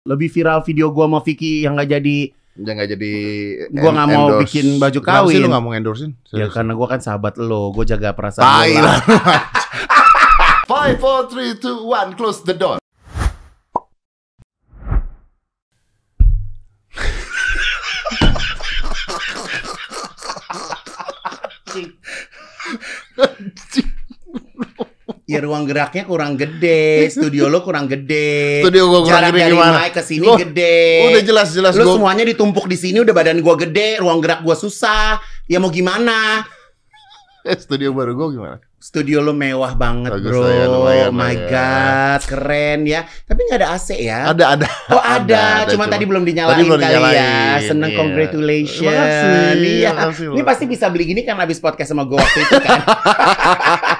Lebih viral video gua sama Vicky yang nggak jadi Jangan nggak jadi Gua nggak mau endorse. bikin baju Kenapa sih kawin. lu nggak mau endorsein? ya karena gua kan sahabat lo, gua jaga perasaan Tai lo. lah. Five, four, three, two, one, close the door. Ya ruang geraknya kurang gede, studio lo kurang gede. Studio gua kurang Jarak gede dari gimana? mic ke sini gede. Udah jelas-jelas Lu gua semuanya ditumpuk di sini udah badan gua gede, ruang gerak gua susah. Ya mau gimana? Eh, studio baru gua gimana? Studio lo mewah banget, Bagus bro. ya, lumayan oh my ya. god, keren ya. Tapi nggak ada AC ya? Ada ada. Oh ada, ada, cuma cuma- tadi belum dinyalain Tadi belum kali ya. dinyalain, Seneng iya. congratulations. Makasih, Iya. makasih Ini loh. pasti bisa beli gini kan habis podcast sama gue waktu itu kan.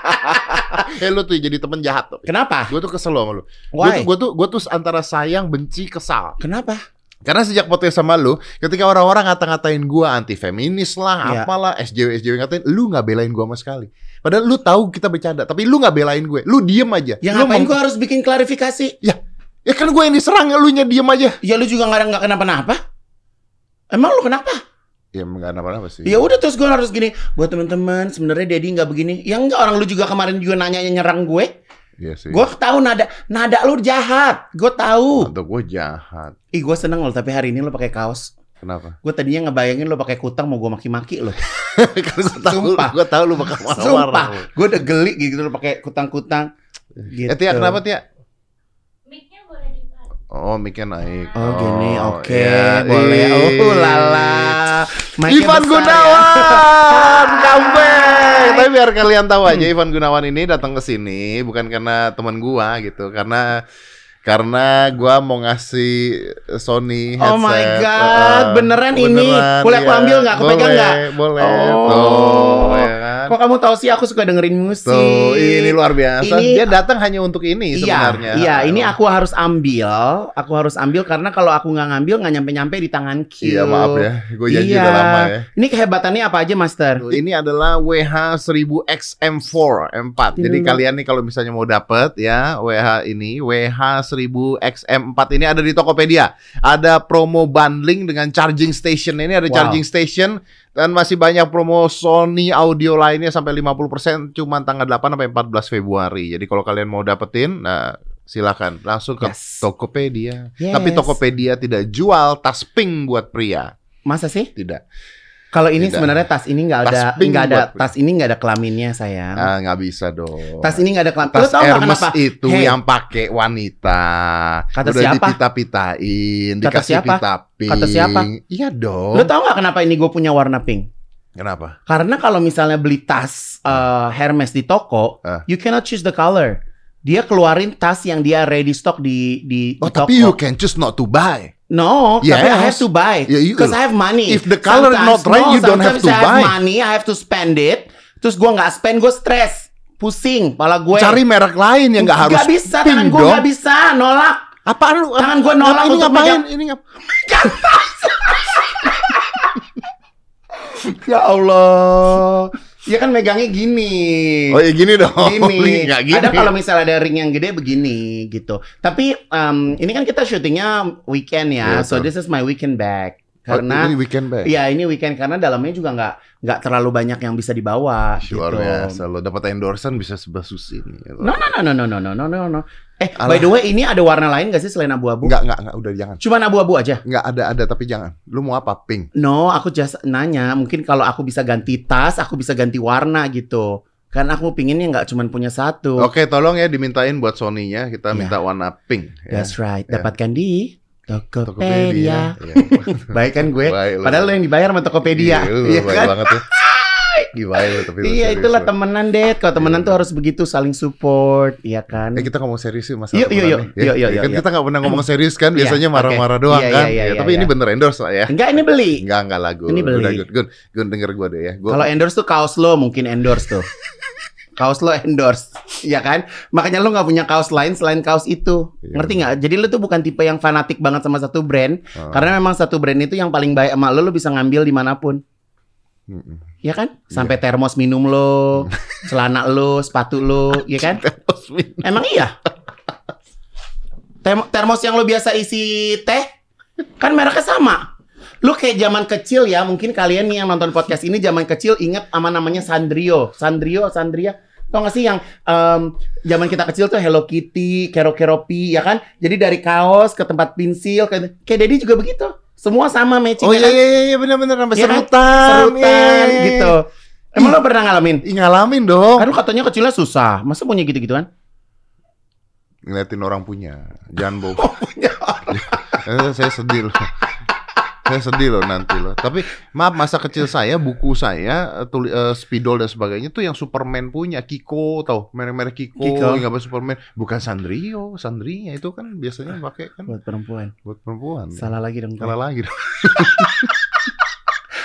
Eh lu tuh jadi temen jahat tuh. Kenapa? Gue tuh kesel sama lu. Gue tuh, gua tuh, gua tuh antara sayang, benci, kesal. Kenapa? Karena sejak podcast sama lu, ketika orang-orang ngata-ngatain gua anti feminis lah, Iya. apalah, SJW SJW ngatain, lu nggak belain gua sama sekali. Padahal lu tahu kita bercanda, tapi lu nggak belain gue. Lu diem aja. Ya lu ngapain gue harus bikin klarifikasi? Ya kan gue yang diserang, lu nya diem aja. Ya lu juga nggak nggak kenapa-napa. Emang lu kenapa? Ya nggak apa-apa sih. Ya udah terus gue harus gini. Buat teman-teman, sebenarnya Dedi nggak begini. Ya enggak orang lu juga kemarin juga nanya nyerang gue. Iya sih. Gue tahu nada nada lu jahat. Gue tahu. Untuk gue jahat. Ih gue seneng loh tapi hari ini lu pakai kaos. Kenapa? Gue tadinya ngebayangin lu pakai kutang mau gue maki-maki loh. Karena gue tahu, Sumpah. gue tahu lu bakal Sumpah, marah-marah. gue udah geli gitu lu pakai kutang-kutang. Gitu. Eh Tia, kenapa Tia? Mic-nya boleh dipakai. Oh, mic-nya naik. Oh gini, oke, ya, boleh. ih. Oh lala. Mic-nya Ivan Gunawan, ya. comeback. Tapi biar kalian tahu aja Ivan Gunawan ini datang ke sini bukan karena teman gua gitu, karena karena gua mau ngasih Sony headset. Oh my God, Uh, beneran ini? Boleh aku ambil nggak? Aku pegang nggak? Boleh, Oh. tuh, ya kan? Kok kamu tahu sih aku suka dengerin musik? Tuh, ini luar biasa. Ini- Dia datang hanya untuk ini Iya, sebenarnya. iya. Ini aku harus ambil. Aku harus ambil karena kalau aku nggak ngambil nggak nyampe-nyampe di tangan Q. Iya, maaf ya. Gue janji Iya. udah lama ya. Ini kehebatannya apa aja, Master? Ini adalah WH1000XM4 M4. Jadi kalian nih kalau misalnya mau dapet ya WH ini WH1000XM4 ini ada di Tokopedia. Ada promo bundling dengan charging station. Ini ada Wow. charging station dan masih banyak promo Sony audio lainnya sampai 50% cuman tanggal 8 sampai 14 Februari. Jadi kalau kalian mau dapetin nah silakan langsung ke Yes. Tokopedia. Yes. Tapi Tokopedia tidak jual tas pink buat pria. Masa sih? Tidak. Kalau ini Tidak. sebenarnya tas ini nggak ada nggak ada buat- tas ini nggak ada kelaminnya sayang. Ah, nggak bisa dong. tas ini nggak ada kelamin. Tas Hermes kenapa? itu Hey. yang pakai wanita. Kata Udah siapa? dipita-pitain, Kata dikasih siapa? pita pink. Kata siapa? Iya dong. Lo tau nggak kenapa ini gue punya warna pink? Kenapa? Karena kalau misalnya beli tas uh, Hermes di toko, Ah. you cannot choose the color. Dia keluarin tas yang dia ready stock di di, Oh, di toko. tapi you can choose not to buy. No, tapi I have Yes. to buy Yeah, you- because I have money. If the color is not right, you don't have sometimes to I buy. have money, I have to spend it. Terus gua nggak spend, gue stres, pusing, pala gue. Cari merek lain yang nggak harus Gak bisa, tangan gue nggak bisa, nolak. Apaan lu? Tangan gua nolak ini untuk ngapain? Ini ngap Ya Allah. Ya kan megangnya gini. Oh, ya gini dong. gini. Nggak gini. Ada kalau misalnya ada ring yang gede begini gitu. Tapi em, ini kan kita syutingnya weekend ya. Iya, so this is my weekend bag. Oh, Karena ini weekend bag. Iya ini weekend karena dalamnya juga nggak nggak terlalu banyak yang bisa dibawa. Luar gitu. biasa lo dapat endorsean bisa sebelah susi. No no no no no no no no no no. Eh Alah. by the way ini ada warna lain gak sih selain abu-abu? Enggak, enggak, enggak, udah jangan. Cuma abu-abu aja. Enggak ada ada tapi jangan. Lu mau apa? Pink. No, aku just nanya. Mungkin kalau aku bisa ganti tas, aku bisa ganti warna gitu. Karena aku pinginnya nggak cuma punya satu. Oke, tolong ya dimintain buat Sony-nya. Kita Iya. minta warna pink. ya. That's right. Ya. Dapatkan di Tokopedia. Tokopedia. Baik kan gue? Baik. Padahal lo yang dibayar sama Tokopedia. Iya, lu Iya baik kan? banget ya. Gimana lu tapi Iya, itulah temenan, Det. Kalau temenan Iya. tuh harus begitu saling support, iya kan? Eh kita ngomong serius sih masalah Yuk, yuk, yuk. Yuk, yuk, Ya, kan yuk, kita nggak pernah ngomong serius kan, Iya, biasanya marah-marah doang Iya, kan. Ya, tapi ini bener endorse lah ya. Enggak, ini beli. Enggak, enggak lagu. Ini beli. Udah good. Good, denger gue deh ya. Gua, Kalau endorse tuh kaos lo mungkin endorse tuh. kaos lo endorse, ya kan? Makanya lo nggak punya kaos lain selain kaos itu. Iya. Ngerti nggak? Jadi lo tuh bukan tipe yang fanatik banget sama satu brand, Ah. karena memang satu brand itu yang paling baik sama lo, lo bisa ngambil di mana pun. Ya kan? Sampai termos minum lo, celana lo, sepatu lo, ya kan? Emang iya? Termos yang lo biasa isi teh kan mereknya sama. Lu kayak zaman kecil ya, mungkin kalian nih yang nonton podcast ini zaman kecil inget sama namanya Sandrio. Sandrio, Sandria. Tau gak sih yang em, zaman kita kecil tuh Hello Kitty, Kero Keropi, ya kan? Jadi dari kaos ke tempat pensil, ke, kayak Dedi juga begitu. Semua sama matching Oh ya iya kan? iya iya, iya benar-benar sampai kan? serutan. Serutan Iya, iya, iya. gitu. Emang lo pernah ngalamin? Ih, ngalamin dong. Kan lu katanya kecilnya susah. Masa punya gitu-gitu kan? Ngeliatin orang punya. Jangan bohong. Punya Eh, saya sedih loh. Saya sedih loh nanti loh. Tapi maaf masa kecil saya buku saya eh, tuli, eh, spidol dan sebagainya tuh yang Superman punya Kiko tau merek-merek Kiko, Kiko. yang apa Superman bukan Sandrio, Sandrinya itu kan biasanya pakai kan buat perempuan. buat perempuan. Salah lagi dong. gue. Salah lagi dong.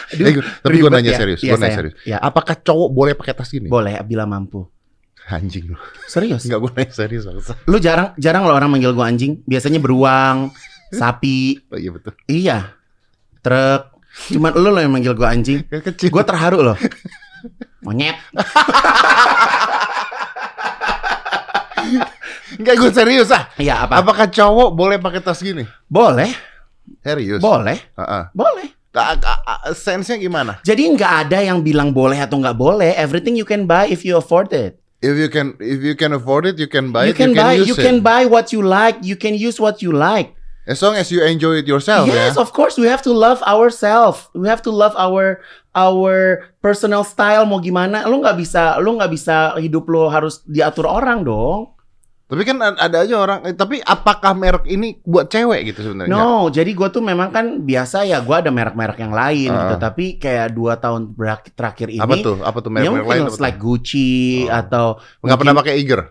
Aduh, Eh, tapi gue nanya ya. serius, Iya, gue nanya serius. Ya, Apakah cowok boleh pakai tas gini? boleh bila mampu. Anjing lu. Serius? Enggak gue nanya serius bangsa. Lu jarang jarang lo orang manggil gua anjing. Biasanya beruang, sapi. Oh iya betul. Iya. Truk. Cuman lu lo yang manggil gua anjing. Kecil. Gua terharu loh. Monyet. Enggak gue serius ah. Iya apa? Apakah cowok boleh pakai tas gini? Boleh, Serius? boleh, boleh. Ah, ah, ah, Sense-nya gimana? Jadi nggak ada yang bilang boleh atau nggak boleh. Everything you can buy if you afford it. If you can if you can afford it, you can you buy it, can buy, use you it. can buy what you like. You can use what you like. As long as you enjoy it yourself yes, ya. of course we have to love ourselves. We have to love our our personal style. Mau gimana? Lu nggak bisa, lu nggak bisa hidup lu harus diatur orang dong. Tapi kan ada aja orang. eh, Tapi apakah merek ini buat cewek gitu sebenarnya? No, jadi gue tuh memang kan biasa ya gue ada merek-merek yang lain Ah. gitu. Tapi kayak dua tahun terakhir ini, Apa tuh? Apa tuh ya merek-merek mungkin lain? like Gucci Oh. atau Enggak pernah pakai Iger.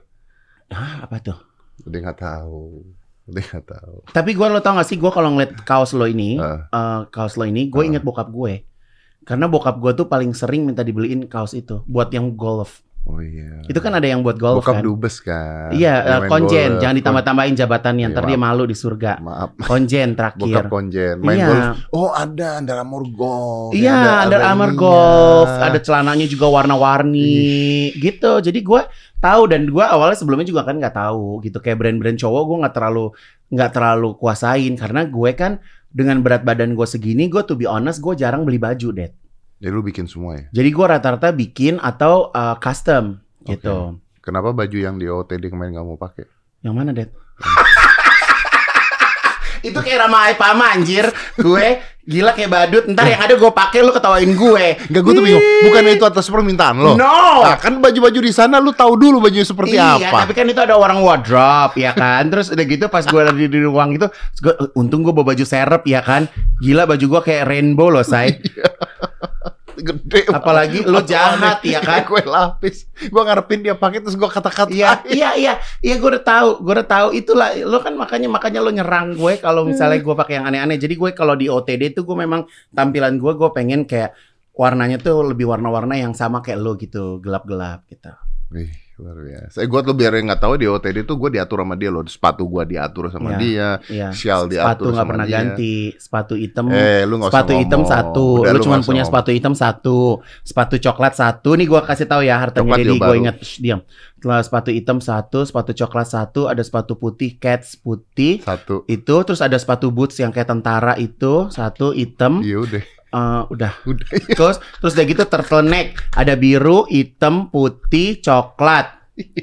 Hah, apa tuh? Udah nggak tahu. Nggak tahu. Tapi gue lo tau gak sih gue kalau ngeliat kaos lo ini, Ah. eh, kaos lo ini, gue Ah. inget bokap gue. Karena bokap gue tuh paling sering minta dibeliin kaos itu buat yang golf. Oh iya. Itu kan ada yang buat golf Bokap kan. dubes kan. Iya, Yang main konjen, golf. jangan ditambah-tambahin jabatannya, Iya, ntar dia malu di surga. Maaf. Konjen Bokap terakhir. konjen. Main Iya. golf. Oh ada Under Armour golf. Iya, Ada- Under ada Armour. Golf, ada celananya juga warna-warni, gitu. Jadi gue tahu dan gue awalnya sebelumnya juga kan nggak tahu gitu. Kayak brand-brand cowok gue nggak terlalu nggak terlalu kuasain karena gue kan dengan berat badan gue segini, gue to be honest, gue jarang beli baju, Dad. Jadi lu bikin semua ya? Jadi gue rata-rata bikin atau uh, custom gitu. Kenapa baju yang di OTD kemarin nggak mau pakai? Yang mana, Dad? Itu kayak Rama Pama anjir. Gue gila kayak badut. Ntar yang ada gue pakai lu ketawain gue. Enggak, gue tuh bingung. Bukan itu atas permintaan lo. No. Nah, kan baju-baju di sana lu tahu dulu bajunya seperti iya, apa. tapi kan itu ada orang wardrobe ya kan. Terus udah gitu pas gue lagi di ruang itu, gua, untung gue bawa baju serep ya kan. Gila baju gue kayak rainbow loh, say. Gede. Apalagi lu jahat, ya kan? Gue lapis. Gue ngarepin dia pakai terus gue kata-kata. Iya, iya, iya, iya gue udah tahu, gue udah tahu. Itulah, lo kan makanya makanya lo nyerang gue kalau misalnya gue pakai yang aneh-aneh. Jadi gue kalau di OTD itu gue memang tampilan gue, gue pengen kayak warnanya tuh lebih warna-warna yang sama kayak lo gitu, gelap-gelap gitu. Wih, luar biasa. Eh, gue tuh biar yang nggak tahu di OTD tuh gue diatur sama dia loh. Sepatu gue diatur sama Iya. dia. Sial Sepatu diatur nggak sama pernah dia. ganti, sepatu hitam. Eh, lu nggak usah sepatu hitam ngomong. satu, Udah, lu cuma nggak usah punya ngomong. sepatu hitam satu, sepatu coklat satu. Nih gua kasih tahu ya hartanya Coklat gue inget. Diam. Setelah sepatu hitam satu, sepatu coklat satu, ada sepatu putih cats putih. Satu. Itu terus ada sepatu boots yang kayak tentara itu satu hitam. Iya udah. Eh, udah. Udah. Terus terus udah gitu turtleneck ada biru, hitam, putih, coklat.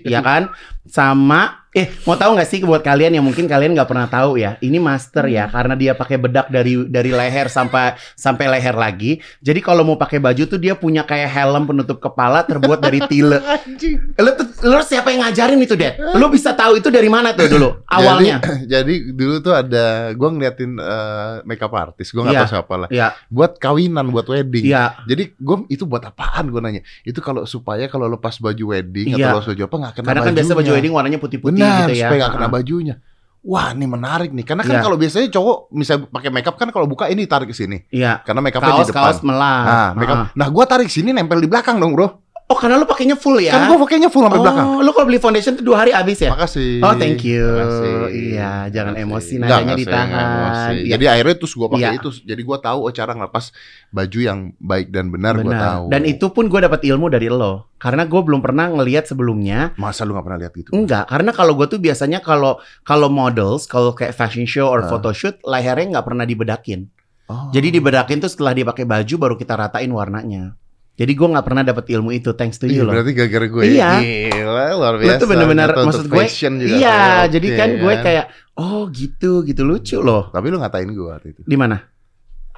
ya kan? Sama eh mau tahu nggak sih buat kalian yang mungkin kalian nggak pernah tahu ya. Ini master ya karena dia pakai bedak dari dari leher sampai sampai leher lagi. Jadi kalau mau pakai baju tuh dia punya kayak helm penutup kepala terbuat dari tile. Lu, tuh- lu siapa yang ngajarin itu, Dad? Lu bisa tahu itu dari mana tuh dulu awalnya? Jadi, jadi dulu tuh ada gue ngeliatin eh, makeup artist, gue nggak Iya. tahu siapa lah. Iya, Buat kawinan, buat wedding. iya. Jadi gue itu buat apaan gue nanya? Itu kalau supaya kalau lepas baju wedding Iya. atau lepas baju apa nggak kena Karena kan bajunya. biasa baju wedding warnanya putih-putih Benar, gitu ya. supaya nggak kena bajunya. Wah, ini menarik nih. Karena kan Iya. kalau biasanya cowok misalnya pakai makeup kan kalau buka ini tarik ke sini. Iya. Karena makeupnya di depan. Kaos-kaos melah. Nah, makeup. Heeh. Nah, gua tarik sini nempel di belakang dong, Bro. Oh, karena lu pakainya full ya? Kan gua pakainya full sampai oh, belakang. lu kalau beli foundation tuh dua hari habis ya? Makasih. Oh, thank you. Makasih. Iya, jangan Makasih. emosi, nadanya ditahan. enggak emosi. Iya. Jadi akhirnya terus gua pakai Iya. itu. Jadi gua tahu oh cara ngelepas baju yang baik dan benar, gua Benar. tahu. Dan itu pun gue dapat ilmu dari lo. Karena gue belum pernah ngelihat sebelumnya. masa lu gak pernah lihat gitu? Enggak, karena kalau gue tuh biasanya kalau kalau models, kalau kayak fashion show or Ah. photoshoot, lehernya nggak pernah dibedakin. Oh. Jadi dibedakin tuh setelah dia pakai baju baru kita ratain warnanya. Jadi gue nggak pernah dapat ilmu itu, thanks to Iya, you loh. berarti gara-gara gue. Iya. Gila, luar Lu biasa. tuh bener-bener maksud gue. juga Iya, kayak jadi oke, kan gue kan. kayak oh gitu, gitu lucu loh. Tapi lu ngatain gue waktu itu. Di mana?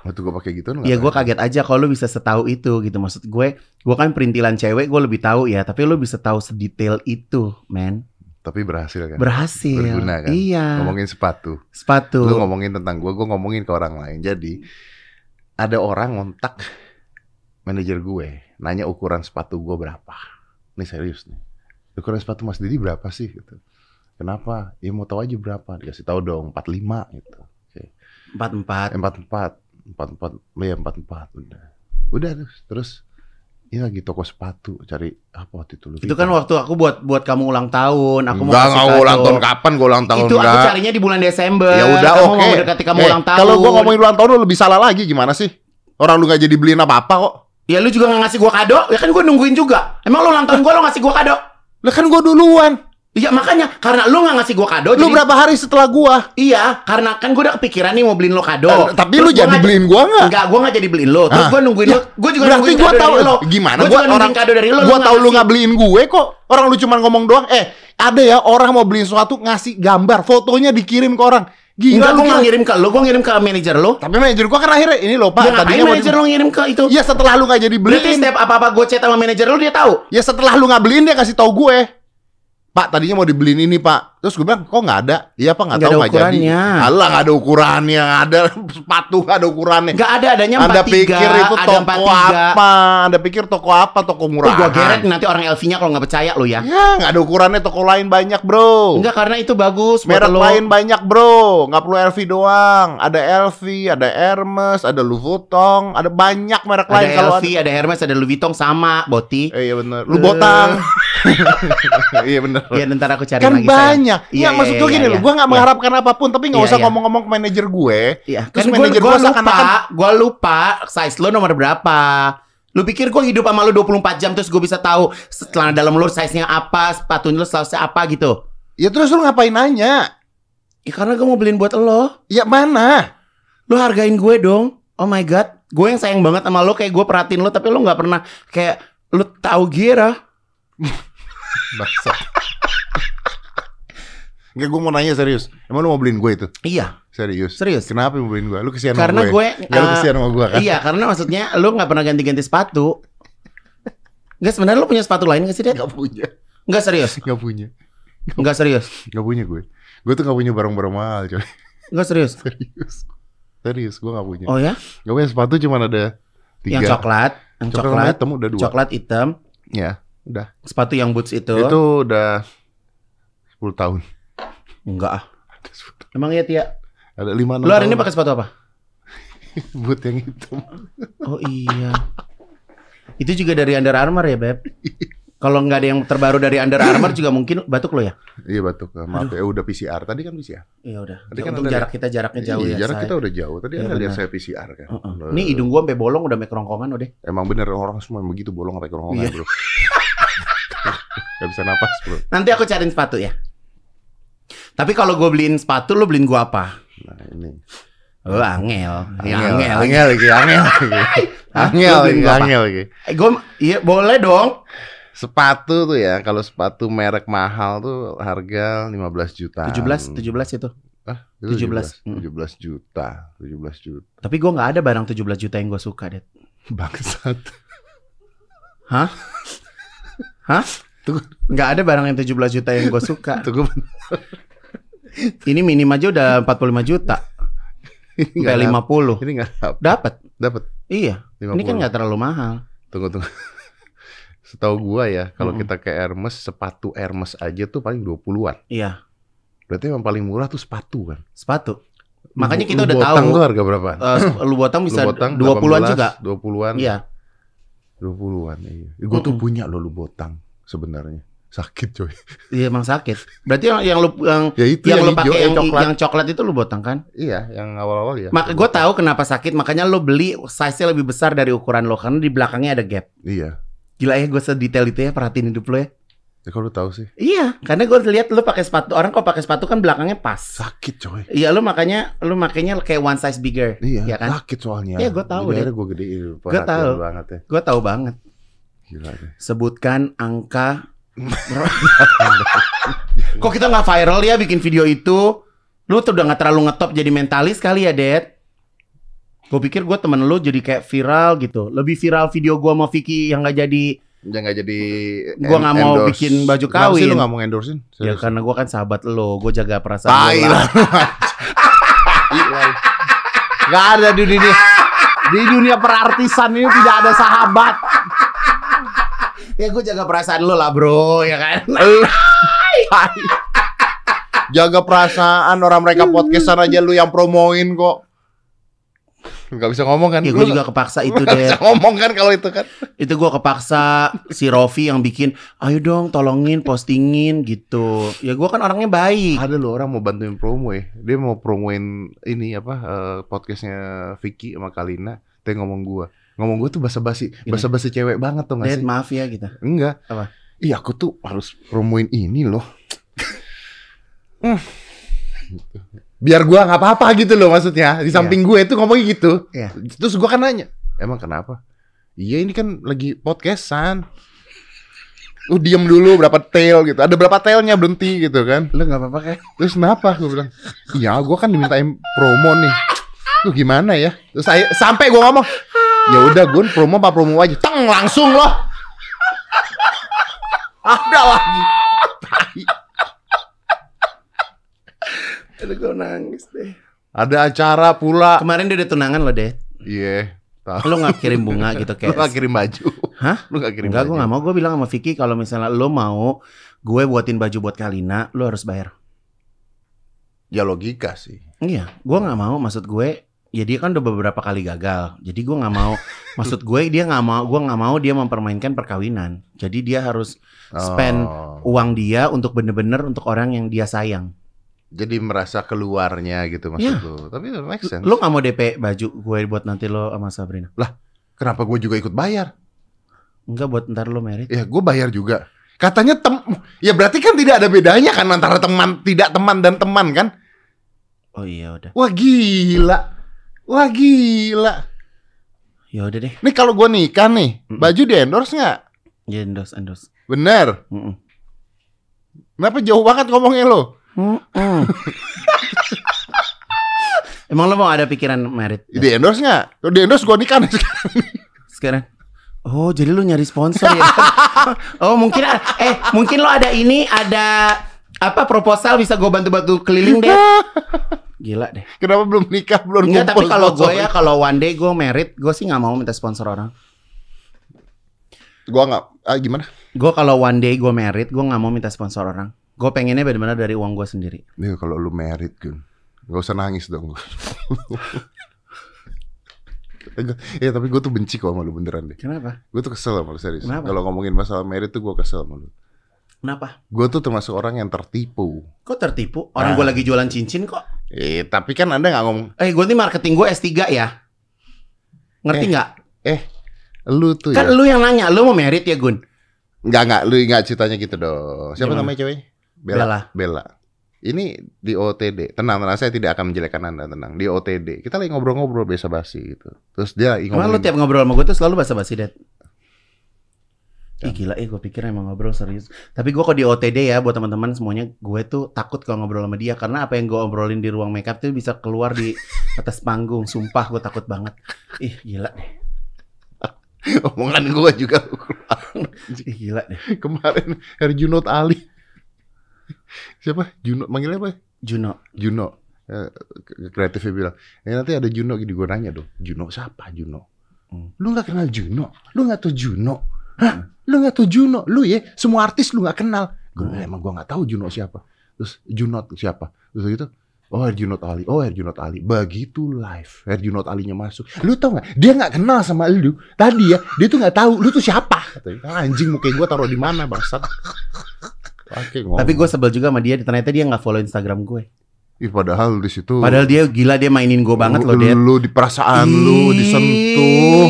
Waktu gue pakai gitu lu Ya gue kaget aja kalau lu bisa setahu itu gitu. Maksud gue, gue kan perintilan cewek, gue lebih tahu ya. Tapi lu bisa tahu sedetail itu, man. Tapi berhasil kan. Berhasil. Berguna kan? Iya. Ngomongin sepatu. sepatu. Lu ngomongin tentang gue, gue ngomongin ke orang lain. Jadi ada orang ngontak manajer gue, nanya ukuran sepatu gue berapa. Ini serius nih. Ukuran sepatu Mas Didi berapa sih? Gitu. Kenapa? Ya mau tahu aja berapa. Dikasih tahu dong, 45 gitu. Empat empat. empat empat empat empat ya empat empat udah udah terus terus ini lagi toko sepatu cari apa waktu itu Itu kan waktu aku buat buat kamu ulang tahun. Aku mau enggak kasih enggak kado. ulang tahun kapan gue ulang tahun Itu aku enggak carinya di bulan Desember. ya udah oke mau mendekati kamu Eh, ulang tahun. kalau gue ngomongin ulang tahun lu lebih salah lagi gimana sih orang lu gak jadi beliin apa apa kok Ya lu juga gak ngasih gua kado. Ya kan gua nungguin juga. Emang lu ulang tahun gua lu ngasih gua kado. lah kan gue duluan Iya makanya karena lu gak ngasih gua kado. lu jadi- berapa hari setelah gua Iya, karena kan gua udah kepikiran nih mau beliin lo kado. Eh, tapi Terus lu gua jadi nggak- beliin gua nggak Enggak, gua gak jadi beliin lo. Terus Ah. gua nungguin lo. Gua juga berarti nungguin gua kado tahu dari lo. gimana Gua gua juga orang kado dari lo. gua nggak tahu lu nggak beliin gue kok orang lu cuma ngomong doang eh ada ya orang mau beliin sesuatu ngasih gambar fotonya dikirim ke orang gila Enggak, nggak ngirim ke lo. Gua ngirim ke manajer lo. Tapi manajer gua kan akhirnya ini loh Pak, Ya tadinya manajer lo ngirim ke itu? Iya setelah lu gak jadi Berarti beliin. setiap apa-apa gue chat sama manajer lo dia tahu. Ya setelah lu gak beliin dia kasih tahu gue. Pak tadinya mau dibeliin ini Pak. Terus gue bilang kok nggak ada? Iya Pak nggak Nggak tahu ada nggak jadi. ukurannya. Alah nggak ada ukurannya. Ada sepatu nggak ada ukurannya. Enggak ada adanya Anda 43, pikir itu ada toko 43. apa? Anda pikir toko apa? Toko murahan. gua geret nanti orang LV-nya kalau nggak percaya lo ya. Ya nggak ada ukurannya toko lain banyak bro. Enggak karena itu bagus Merek lo. lain banyak bro, nggak perlu LV doang. Ada LV, ada Hermes, ada Louis Vuitton, ada banyak merek Ada lain. Kalau LV, ada Hermes, ada Louis Vuitton sama Boti. Eh, iya bener. Lu botang. iya bener. Iya, ntar aku cari kan lagi sayang. banyak. Iya, Iya, iya, maksud gue iya, gini iya. loh, gue nggak Iya. mengharapkan apa pun, tapi nggak Iya, usah iya. ngomong-ngomong ke manajer gue. Iya, Terus kan gue manajer gua gua lupa, seakan-akan- gue lupa size lo nomor berapa. Lu pikir gue hidup sama lu 24 jam terus gue bisa tahu celana dalam lu size-nya apa, sepatunya lu size apa gitu. Ya terus lu ngapain nanya? Ya karena gue mau beliin buat lo. Ya mana? Lu hargain gue dong. Oh my god, gue yang sayang banget sama lo kayak gue perhatiin lo tapi lo nggak pernah kayak lu tahu gira. Bangsat. Enggak, gue mau nanya serius. Emang lu mau beliin gue itu? Iya, Serius? serius. Kenapa mau beliin gue? Lu kesian Karena sama gue, gue. Ya, lu eh, kesian sama gue kan? Iya, karena maksudnya lu nggak pernah ganti-ganti sepatu. Enggak sebenarnya lu punya sepatu lain gak sih, Dad? Gak punya. Enggak serius. Gak punya. Enggak serius. Gak punya gue. Gue tuh gak punya barang-barang mahal coy. Enggak serius. Serius. Serius, gue gak punya. Oh ya? Gak punya sepatu cuma ada tiga. Yang coklat, yang Coklat, coklat, hitam udah dua. coklat hitam, Ya, udah. sepatu yang boots itu. Itu udah 10 tahun. Enggak ah. Emang iya Tia? Ada 5 Lu hari ini pakai sepatu apa? boot yang hitam. Oh iya. Itu juga dari Under Armour ya, Beb? Kalau nggak ada yang terbaru dari Under Armour juga mungkin batuk lo ya? Iya batuk. Maaf ya udah PCR. Tadi kan PCR. Iya udah. Tadi kan Untung jarak kita jaraknya jauh iya, ya. jarak say. kita udah jauh. Tadi Iya, Anda lihat saya PCR kan. Heeh. Loh. Ini hidung gua sampai bolong udah mekerongkongan udah. Emang bener orang semua yang begitu bolong sampai kerongkongan, Iya. Bro. Gak bisa napas, Bro. Nanti aku cariin sepatu ya. Tapi kalau gue beliin sepatu, lu beliin gua apa? Nah, ini. Oh, angel. Angel, angel. angel lagi, angel lagi. Angel lagi, angel lagi. Eh, gua, iya boleh dong. Sepatu tuh ya, kalau sepatu merek mahal tuh harga 15 juta. 17, 17 itu. Ah, itu 17. 17, 17 juta, 17 juta. Tapi gua nggak ada barang 17 juta yang gua suka, Dad. Bangsat. Hah? Hah? Tuh, Nggak ada barang yang 17 juta yang gue suka. tuh gue Ini minim aja udah 45 juta. ini Sampai nggak 50. Ini nggak dapet. Dapat. Dapat Iya. 50. Ini kan nggak terlalu mahal. Tunggu tunggu. Setahu gua ya, kalau Mm-mm. kita ke Hermes, sepatu Hermes aja tuh paling 20-an. Iya. Berarti yang paling murah tuh sepatu kan. Sepatu. Makanya kita Lu udah botang tahu. tuh harga berapa? eh, lu botong bisa Lu botang 20-an 18, juga. 20-an. Iya. 20-an iya. Gue tuh punya loh lu botang sebenarnya. Sakit coy. Iya emang sakit. Berarti yang yang lu yang Ya itu yang, yang, lu pakai yang, coklat. yang coklat itu lu botang kan? Iya, yang awal-awal ya. Maka gue tahu kenapa sakit, makanya lu beli size-nya lebih besar dari ukuran lo karena di belakangnya ada gap. Iya. Gila ya gue sedetail itu ya perhatiin hidup lo ya. Ya kalau lu tahu sih. Iya, karena gue lihat lu pakai sepatu orang kok pakai sepatu kan belakangnya pas. Sakit coy. Iya, lu makanya lu makanya kayak one size bigger. Iya, Iya kan? sakit soalnya. Iya, gua tahu Jadi deh. gue. Gua Perhatian tahu. banget ya. Gue tahu banget. Gila deh. Sebutkan angka. kok kita nggak viral ya bikin video itu? Lu tuh udah nggak terlalu ngetop jadi mentalis kali ya, Dad? Gue pikir gue temen lu jadi kayak viral gitu. Lebih viral video gue sama Vicky yang nggak jadi. Ya nggak jadi Gua nggak mau endorse. bikin baju Kenapa sih kawin. lu nggak mau endorsein? Ya karena gue kan sahabat lo, gue jaga perasaan Tai lo lah. Gak ada di dunia di dunia perartisan ini tidak ada sahabat. Ya gue jaga perasaan lo lah bro, ya kan? Jaga perasaan orang mereka podcastan aja lu yang promoin kok. Gak bisa ngomong kan? Ya gue juga kepaksa itu deh. bisa ngomong kan kalau itu kan? Itu gue kepaksa si Rofi yang bikin, ayo dong tolongin postingin gitu. Ya gue kan orangnya baik. Ada loh orang mau bantuin promo ya. Dia mau promoin ini apa eh, podcastnya Vicky sama Kalina. Dia ngomong gua. Ngomong gua tuh basa-basi, basa-basi cewek banget tuh Dad gak sih? maaf ya gitu. Enggak. Apa? Iya aku tuh harus promoin ini loh. Hmm. Biar gua nggak apa-apa gitu loh maksudnya. Di samping gue itu ngomongnya gitu. Iya. Terus gua kan nanya, emang kenapa? Iya ini kan lagi podcastan. Lu diem dulu berapa tail gitu. Ada berapa tailnya berhenti gitu kan. Lu gak apa-apa kan? Terus kenapa? Gue bilang, iya gue kan dimintain promo nih. Lu gimana ya? Terus saya sampai gue ngomong, ya udah gue promo apa promo aja. Teng langsung loh. Ada lagi. Aduh gue nangis deh. Ada acara pula. Kemarin dia udah tunangan lo deh. Iya. tahu. Lu gak kirim bunga gitu Lu kayak. gak kirim baju. Hah? Lu gak kirim Enggak, baju. gue gak mau. Gue bilang sama Vicky kalau misalnya lo mau gue buatin baju buat Kalina, lo harus bayar. Ya logika sih. Iya, gue nggak mau. Maksud gue, ya dia kan udah beberapa kali gagal. Jadi gue nggak mau. maksud gue dia nggak mau. Gue nggak mau dia mempermainkan perkawinan. Jadi dia harus spend Oh. uang dia untuk bener-bener untuk orang yang dia sayang. Jadi merasa keluarnya gitu maksud Iya. lu. Tapi make sense. Lo nggak mau DP baju gue buat nanti lo sama Sabrina? Kenapa gue juga ikut bayar? Enggak buat ntar lo merit. Ya gue bayar juga. Katanya tem, ya berarti kan tidak ada bedanya kan antara teman tidak teman dan teman kan? Oh iya udah. Wah gila, wah gila. Ya udah deh. Nih kalau gue nikah nih, Mm-mm. baju di endorse nggak? Ya endorse endorse. Bener. Mm-mm. Kenapa jauh banget ngomongnya lo? Mm-mm. Emang lo mau ada pikiran merit Di endorse nggak? Di endorse gue nikah nih sekarang. sekarang? Oh jadi lu nyari sponsor ya? oh mungkin eh mungkin lo ada ini ada apa proposal bisa gue bantu-bantu keliling deh. Gila deh. Kenapa belum nikah belum Enggak tapi kalau gue ya kalau one day gue merit gue sih nggak mau minta sponsor orang. Gua nggak. Ah, gimana? Gue kalau one day gue merit gue nggak mau minta sponsor orang. Gue pengennya benar-benar dari uang gue sendiri. Nih kalau lu merit Gun, gak usah nangis dong. ya tapi gue tuh benci kok sama lu beneran deh. Kenapa? Gue tuh kesel sama lu serius. Kalau ngomongin masalah merit tuh gue kesel sama lu. Kenapa? Gue tuh termasuk orang yang tertipu. Kok tertipu? Orang Ah. gue lagi jualan cincin kok. Eh, tapi kan anda nggak ngomong. Eh gue nih marketing gue S3 ya. Ngerti Eh, nggak? Lu tuh Kan ya. lu yang nanya, lu mau merit ya Gun? Nggak nggak, lu nggak ceritanya gitu dong. Siapa Gimana? namanya cewek? Bella. Bella. Ini di OTD. Tenang, tenang. Saya tidak akan menjelekkan anda. Tenang. Di OTD. Kita lagi ngobrol-ngobrol biasa basi gitu. Terus dia lagi lu tiap ngobrol sama gue tuh selalu basa-basi, Dad? Ih gila, eh gue pikir emang ngobrol serius. Tapi gue kok di OTD ya buat teman-teman semuanya, gue tuh takut kalau ngobrol sama dia karena apa yang gue obrolin di ruang makeup tuh bisa keluar di atas panggung. Sumpah gue takut banget. Ih gila deh, Omongan gue juga ih gila deh. kemarin Herjunot Ali. Siapa? Juno. Manggilnya apa? Juno, Juno. Ke- kreatifnya bilang, eh nanti ada Juno gitu gue nanya dong. Juno siapa Juno? Hmm. Lu nggak kenal Juno? Lu nggak tahu Juno? Hah? Lu nggak tahu Juno? Lu ya semua artis lu nggak kenal. Gue Hmm. emang gue nggak tahu Juno siapa. Terus Juno tuh siapa? Terus gitu. Oh Herjunot Ali, oh Herjunot Ali. Begitu live, Herjunot Alinya masuk. Lu tau gak? Dia nggak kenal sama lu. Tadi ya, dia tuh nggak tahu lu tuh siapa. Katanya, "Ah, anjing muka gue taruh di mana bangsat. Oke. Tapi gue sebel juga sama dia. Ternyata dia nggak follow Instagram gue. Ih, padahal di situ. Padahal dia gila dia mainin gue banget loh dia. Lu di perasaan lu disentuh.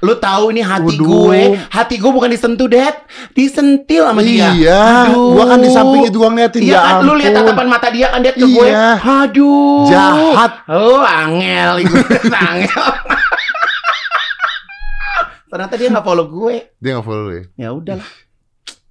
Lu tahu ini hati Waduh. gue, hati gue bukan disentuh, Dad. Disentil sama dia. Iya, Aduh. gua kan di sampingnya juga ngeliatin. Iya ya kan, lu lihat tatapan mata dia kan dia ke gue. Iya. Aduh. Jahat. Oh, angel ibu. angel. Ternyata dia nggak follow gue. Dia nggak follow lu ya. Ya udahlah,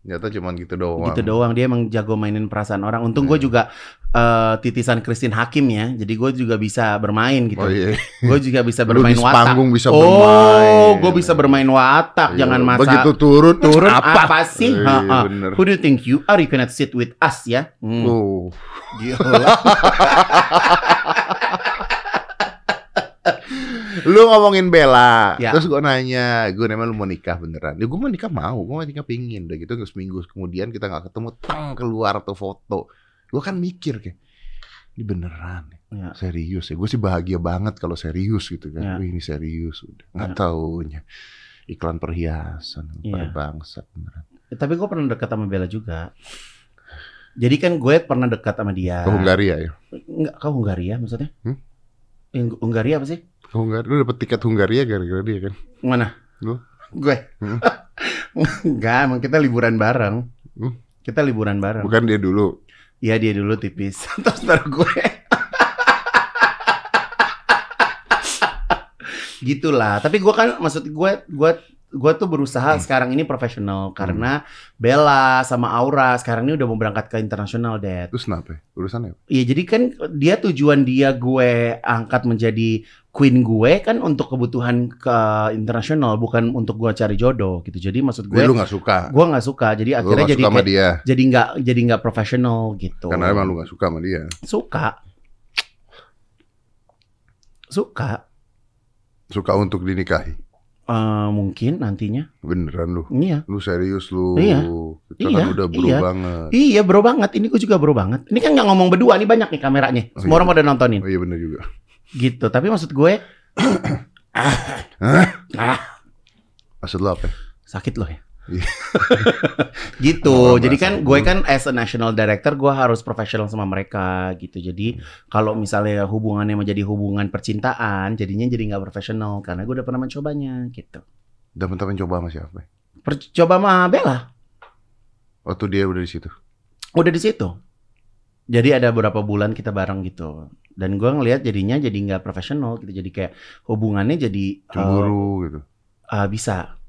Ternyata cuman gitu doang. gitu doang. Dia emang jago mainin perasaan orang. Untung gue juga eh, titisan Christine Hakim ya. Jadi gue juga bisa bermain gitu. Oh iya. Gue juga bisa Lu bermain di watak. panggung bisa oh, bermain. gue bisa bermain watak. Iya. Jangan masa Begitu turun, turun apa, apa? sih? Iya, Ha, ha. bener. Who do you think you are? You cannot sit with us ya. Hmm. Tuh. Gila. Lu ngomongin Bella, Ya. terus gue nanya, gue nanya lu mau nikah beneran? Ya gue mau nikah mau, gue mau nikah pingin. Udah gitu seminggu kemudian kita nggak ketemu, tang keluar tuh foto. Gue kan mikir kayak, ini beneran, Ya. serius ya. Gue sih bahagia banget kalau serius gitu kan. Ya. Wih ini serius udah. Nggak Ya. taunya iklan perhiasan, Ya. pada bangsat beneran. Ya, Tapi gue pernah dekat sama Bella juga. Jadi kan gue pernah dekat sama dia. Ke Hungaria ya? Enggak, kau Hungaria maksudnya? Hmm? Hungaria apa sih? Hungaria, lu dapet tiket Hungaria gara-gara dia kan? Mana? Lu? Gue. Hmm. Enggak, emang kita liburan bareng. Hmm. Kita liburan bareng. Bukan dia dulu. Iya dia dulu tipis. Terus baru gue. Gitulah. Tapi gue kan maksud gue gue gue tuh berusaha Hmm. sekarang ini profesional karena Bella sama Aura sekarang ini udah mau berangkat ke internasional, Dad. Terus kenapa? ya? Urusannya? Iya, jadi kan dia tujuan dia gue angkat menjadi queen gue kan untuk kebutuhan ke internasional, bukan untuk gue cari jodoh gitu. Jadi maksud gue, Gue lu gak suka. gue nggak suka. Jadi Lu akhirnya gak jadi suka dia. jadi nggak jadi nggak profesional gitu. Karena emang lu gak suka sama dia. suka, suka. Suka untuk dinikahi. Eh, mungkin nantinya. Beneran lu. Iya. Lu serius lu. Iya. Kita Iya, kan udah bro iya. banget. Iya bro banget. Ini gue juga bro banget. Ini kan nggak ngomong berdua. Ini banyak nih kameranya. Oh, Semua iya. orang pada nontonin. Oh iya bener juga. Gitu. Tapi maksud gue Maksud lu apa? sakit loh ya. Iya. gitu. Oh, Jadi kan gue kan as a national director gue harus profesional sama mereka gitu. Jadi kalau misalnya hubungannya menjadi hubungan percintaan, jadinya jadi nggak profesional karena gue udah pernah mencobanya gitu. Udah mentok mencoba sama siapa? Per- coba sama Bella Waktu dia udah di situ. udah di situ. Jadi ada beberapa bulan kita bareng gitu. Dan gue ngelihat jadinya jadi nggak profesional gitu. Jadi kayak hubungannya jadi Cemburu gitu. ah, bisa.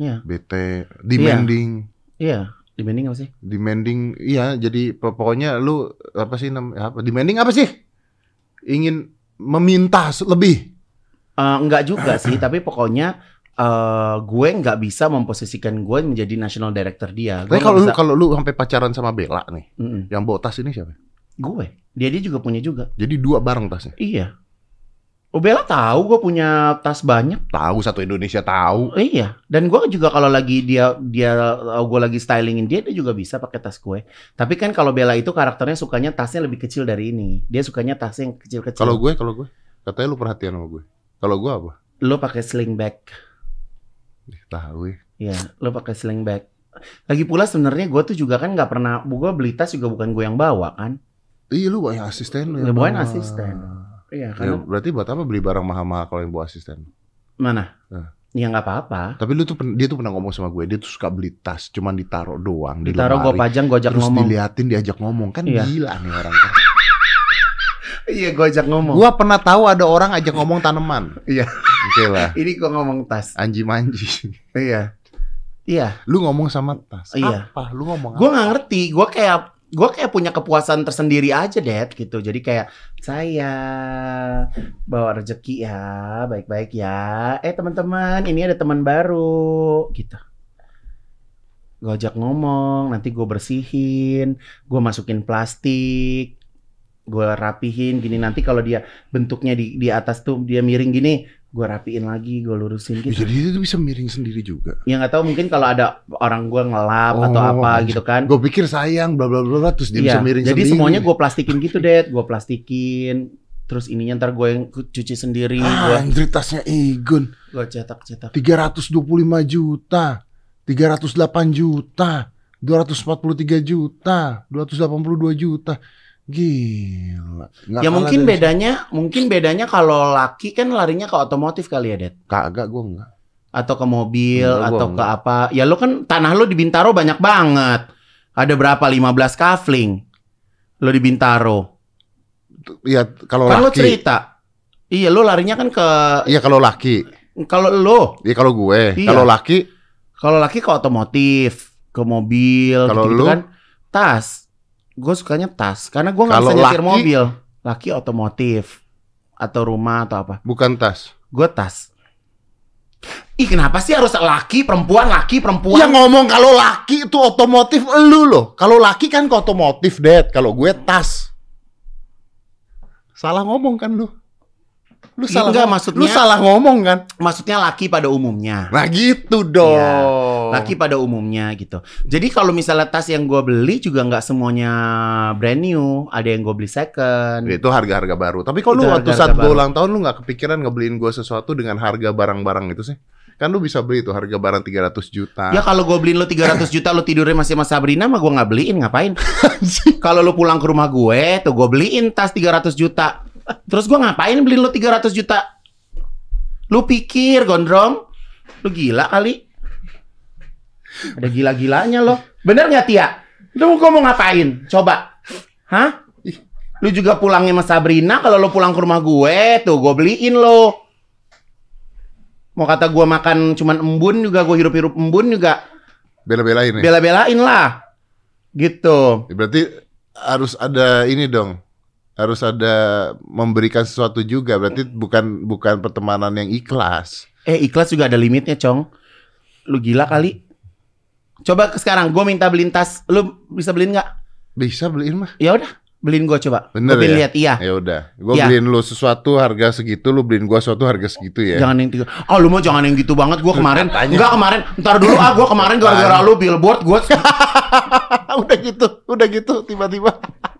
Iya, Bete. Demanding. iya. Dibanding apa sih? Demanding. Iya jadi po- pokoknya lu apa sih nam apa? Demanding apa sih? Ingin meminta lebih. Eh, enggak juga sih, tapi pokoknya eh gue nggak bisa memposisikan gue menjadi national director dia. Gue Tapi kalau lu kalau lu sampai pacaran sama Bella nih, Mm-mm. yang bawa tas ini siapa? gue, dia dia juga punya juga. Jadi dua bareng tasnya. Iya. Oh Bella tahu gue punya tas banyak. Tahu satu Indonesia tahu. Iya. Dan gue juga kalau lagi dia dia gue lagi stylingin dia, dia juga bisa pakai tas gue. Tapi kan kalau Bella itu karakternya sukanya tasnya lebih kecil dari ini. Dia sukanya tas yang kecil-kecil. Kalau gue, kalau gue, katanya lu perhatian sama gue. Kalau gue apa? lo pakai sling bag. Tahu ya. Iya, lo pakai sling bag. Lagi pula sebenarnya gue tuh juga kan nggak pernah, gue beli tas juga bukan gue yang bawa kan. Iya lu banyak asisten lu. Ya, yang bawain asisten. Iya, Ya, karena berarti buat apa beli barang mahal-mahal kalau yang bawa asisten? mana? Nah. Ya nggak apa-apa. Tapi lu tuh dia tuh pernah ngomong sama gue, dia tuh suka beli tas, cuman ditaruh doang di Ditaruh gue pajang, gue ajak Terus ngomong. diliatin, diajak ngomong kan Iya. gila nih orang. kan. Iya, gue ajak ngomong. Gua pernah tahu ada orang ajak ngomong tanaman. Iya. Oke lah, Ini gue ngomong tas. anji manji. Iya. Iya. Lu ngomong sama tas. Iya. Apa? Lu ngomong Gue apa? nggak ngerti. Gue kayak gue kayak punya kepuasan tersendiri aja, Dad, gitu. Jadi kayak saya bawa rezeki ya, baik-baik ya. Eh teman-teman, ini ada teman baru, gitu. Gue ajak ngomong, nanti gue bersihin, gue masukin plastik, gue rapihin gini. Nanti kalau dia bentuknya di di atas tuh dia miring gini, gue rapiin lagi, gue lurusin Ya, gitu. jadi itu bisa miring sendiri juga. Ya nggak tahu mungkin kalau ada orang gue ngelap atau Oh, apa anjir. gitu kan. Gue pikir sayang bla bla bla bla, terus dia Iya, bisa miring jadi sendiri. semuanya gue plastikin gitu deh, gue plastikin. Terus ininya ntar gue yang cuci sendiri, Ah, gue anjir tasnya Igun. gue cetak cetak. 325 juta, 308 juta, 243 juta, 282 juta. Gila. Nggak Ya mungkin bedanya, mungkin bedanya kalau laki kan larinya ke otomotif kali ya, Det. Kagak gue enggak. Atau ke mobil Enggak, atau ke enggak. apa. Ya lo kan tanah lo di Bintaro banyak banget. Ada berapa? 15 kafling. Lo di Bintaro. Ya kalau Kan laki. cerita. Iya, lo larinya kan ke Iya kalau laki. kalau lo, Iya kalau gue. Iya. Kalau laki kalau laki ke otomotif, ke mobil, Kalau gitu, lu? kan. Tas. Gue sukanya tas karena gue nggak bisa nyetir laki? mobil. Laki otomotif atau rumah atau apa. bukan tas. Gue tas. Ih kenapa sih harus laki, perempuan, laki, perempuan? Ya ngomong kalau laki itu otomotif elu loh. Kalau laki kan ke otomotif, Dad. Kalau gue tas. Salah ngomong kan lu? Lu Ya, salah enggak, maksudnya- Lu salah ngomong kan? Maksudnya laki pada umumnya. Nah gitu dong. Laki pada umumnya gitu. Jadi kalau misalnya tas yang gue beli juga nggak semuanya brand new. Ada yang gue beli second. Ya, itu harga-harga baru. Tapi kalau Itu lu waktu saat gue ulang tahun lu nggak kepikiran ngebeliin gue sesuatu dengan harga barang-barang itu sih? Kan lu bisa beli tuh harga barang 300 juta. Ya kalau gue beliin lo 300 juta lo tidurnya masih sama Sabrina mah gue nggak beliin ngapain? kalau lo pulang ke rumah gue tuh gue beliin tas 300 juta. Terus gue ngapain beliin lo 300 juta? Lu pikir gondrong? Lu gila kali? Ada gila-gilanya lo. Bener nggak Tia? Lu gue mau ngapain? Coba. Hah? Lu juga pulangnya sama Sabrina kalau lo pulang ke rumah gue tuh gue beliin lo. Mau kata gue makan cuman embun juga gue hirup-hirup embun juga Bela-belain nih. bela-belain lah. Gitu. Ya, Berarti harus ada ini dong. Harus ada memberikan sesuatu juga. Berarti bukan bukan pertemanan yang ikhlas. Eh ikhlas juga ada limitnya, Cong. Lu gila kali. Coba sekarang gue minta beliin tas. Lu bisa beliin nggak? Bisa beliin mah. Ya udah, beliin gue coba. Bener Gua ya? lihat iya. Ya udah. Gue Iya. beliin lu sesuatu harga segitu, lu beliin gua sesuatu harga segitu ya. Jangan yang tiga. Oh lu mau jangan yang gitu banget. Gue kemarin Katanya. enggak kemarin. Ntar dulu ah gue kemarin gara-gara lu billboard gue udah gitu, udah gitu tiba-tiba.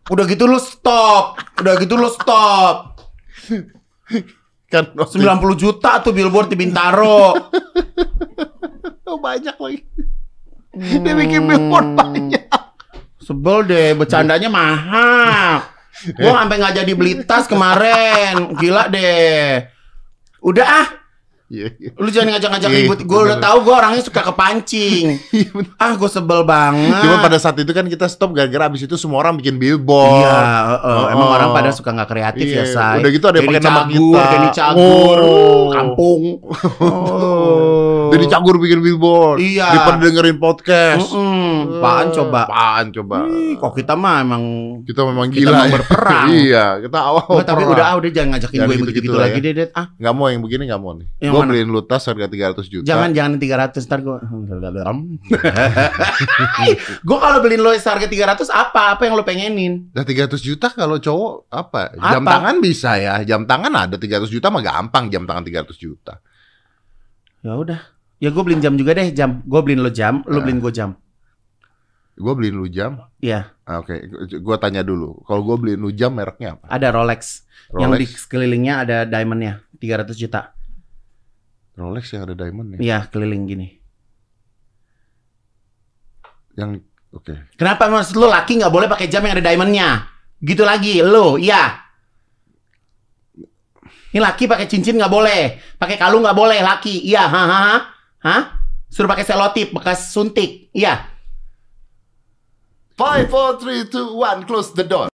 udah gitu lu stop. Udah gitu lu stop. Kan 90 juta tuh billboard di Bintaro. oh, banyak lagi. Dia bikin billboard Hmm. banyak. Sebel deh, bercandanya mahal. Gua sampai nggak jadi beli tas kemarin. Gila deh. Udah ah, Iya, iya. lu jangan ngajak-ngajak Iya, ribut. Gue udah tahu gue orangnya suka kepancing. Ah, gue sebel banget. Cuma pada saat itu kan kita stop gara-gara abis itu semua orang bikin billboard. Iya, heeh. Oh, emang oh. orang pada suka nggak kreatif Iya, ya, say. udah gitu ada yang pakai nama kita. Denny Cagur, Oh. kampung. Oh. Jadi cagur bikin billboard. Iya. Daripada dengerin podcast. Mm-mm. Apaan coba? Apaan coba? Ih, kok kita mah emang Kita memang Kita gila. memang ya. berperang. iya, kita awal Nggak, tapi udah ah, udah jangan ngajakin Jangan gue gitu-gitu begitu-gitu lah lagi ya. deh, Det. Ah, Nggak mau yang begini nggak mau nih. Yang Gue mana? beliin lu tas harga 300 juta. Jangan jangan 300 ntar gue. gue kalau beliin lo harga 300 apa? Apa yang lo pengenin? Nah 300 juta kalau cowok apa? Jam Apa? tangan bisa ya. Jam tangan ada 300 juta mah gampang jam tangan 300 juta. Ya udah. Ya gue beliin jam juga deh jam. Gue beliin lo jam, lo Ah. beliin gue jam. Gue beliin lu jam. Iya, Ah, Oke, gua tanya dulu. Kalau gue beliin lu jam mereknya apa? ada Rolex. Yang di Rolex. sekelilingnya ada diamondnya 300 juta. Rolex yang ada diamondnya. Iya, keliling gini. Yang oke. Kenapa maksud lo laki nggak boleh pakai jam yang ada diamondnya? Gitu lagi, lo, iya. Ini laki pakai cincin nggak boleh, pakai kalung nggak boleh, laki, iya, hahaha, hah? Suruh pakai selotip bekas suntik, iya. Five, four, three, two, one, close the door.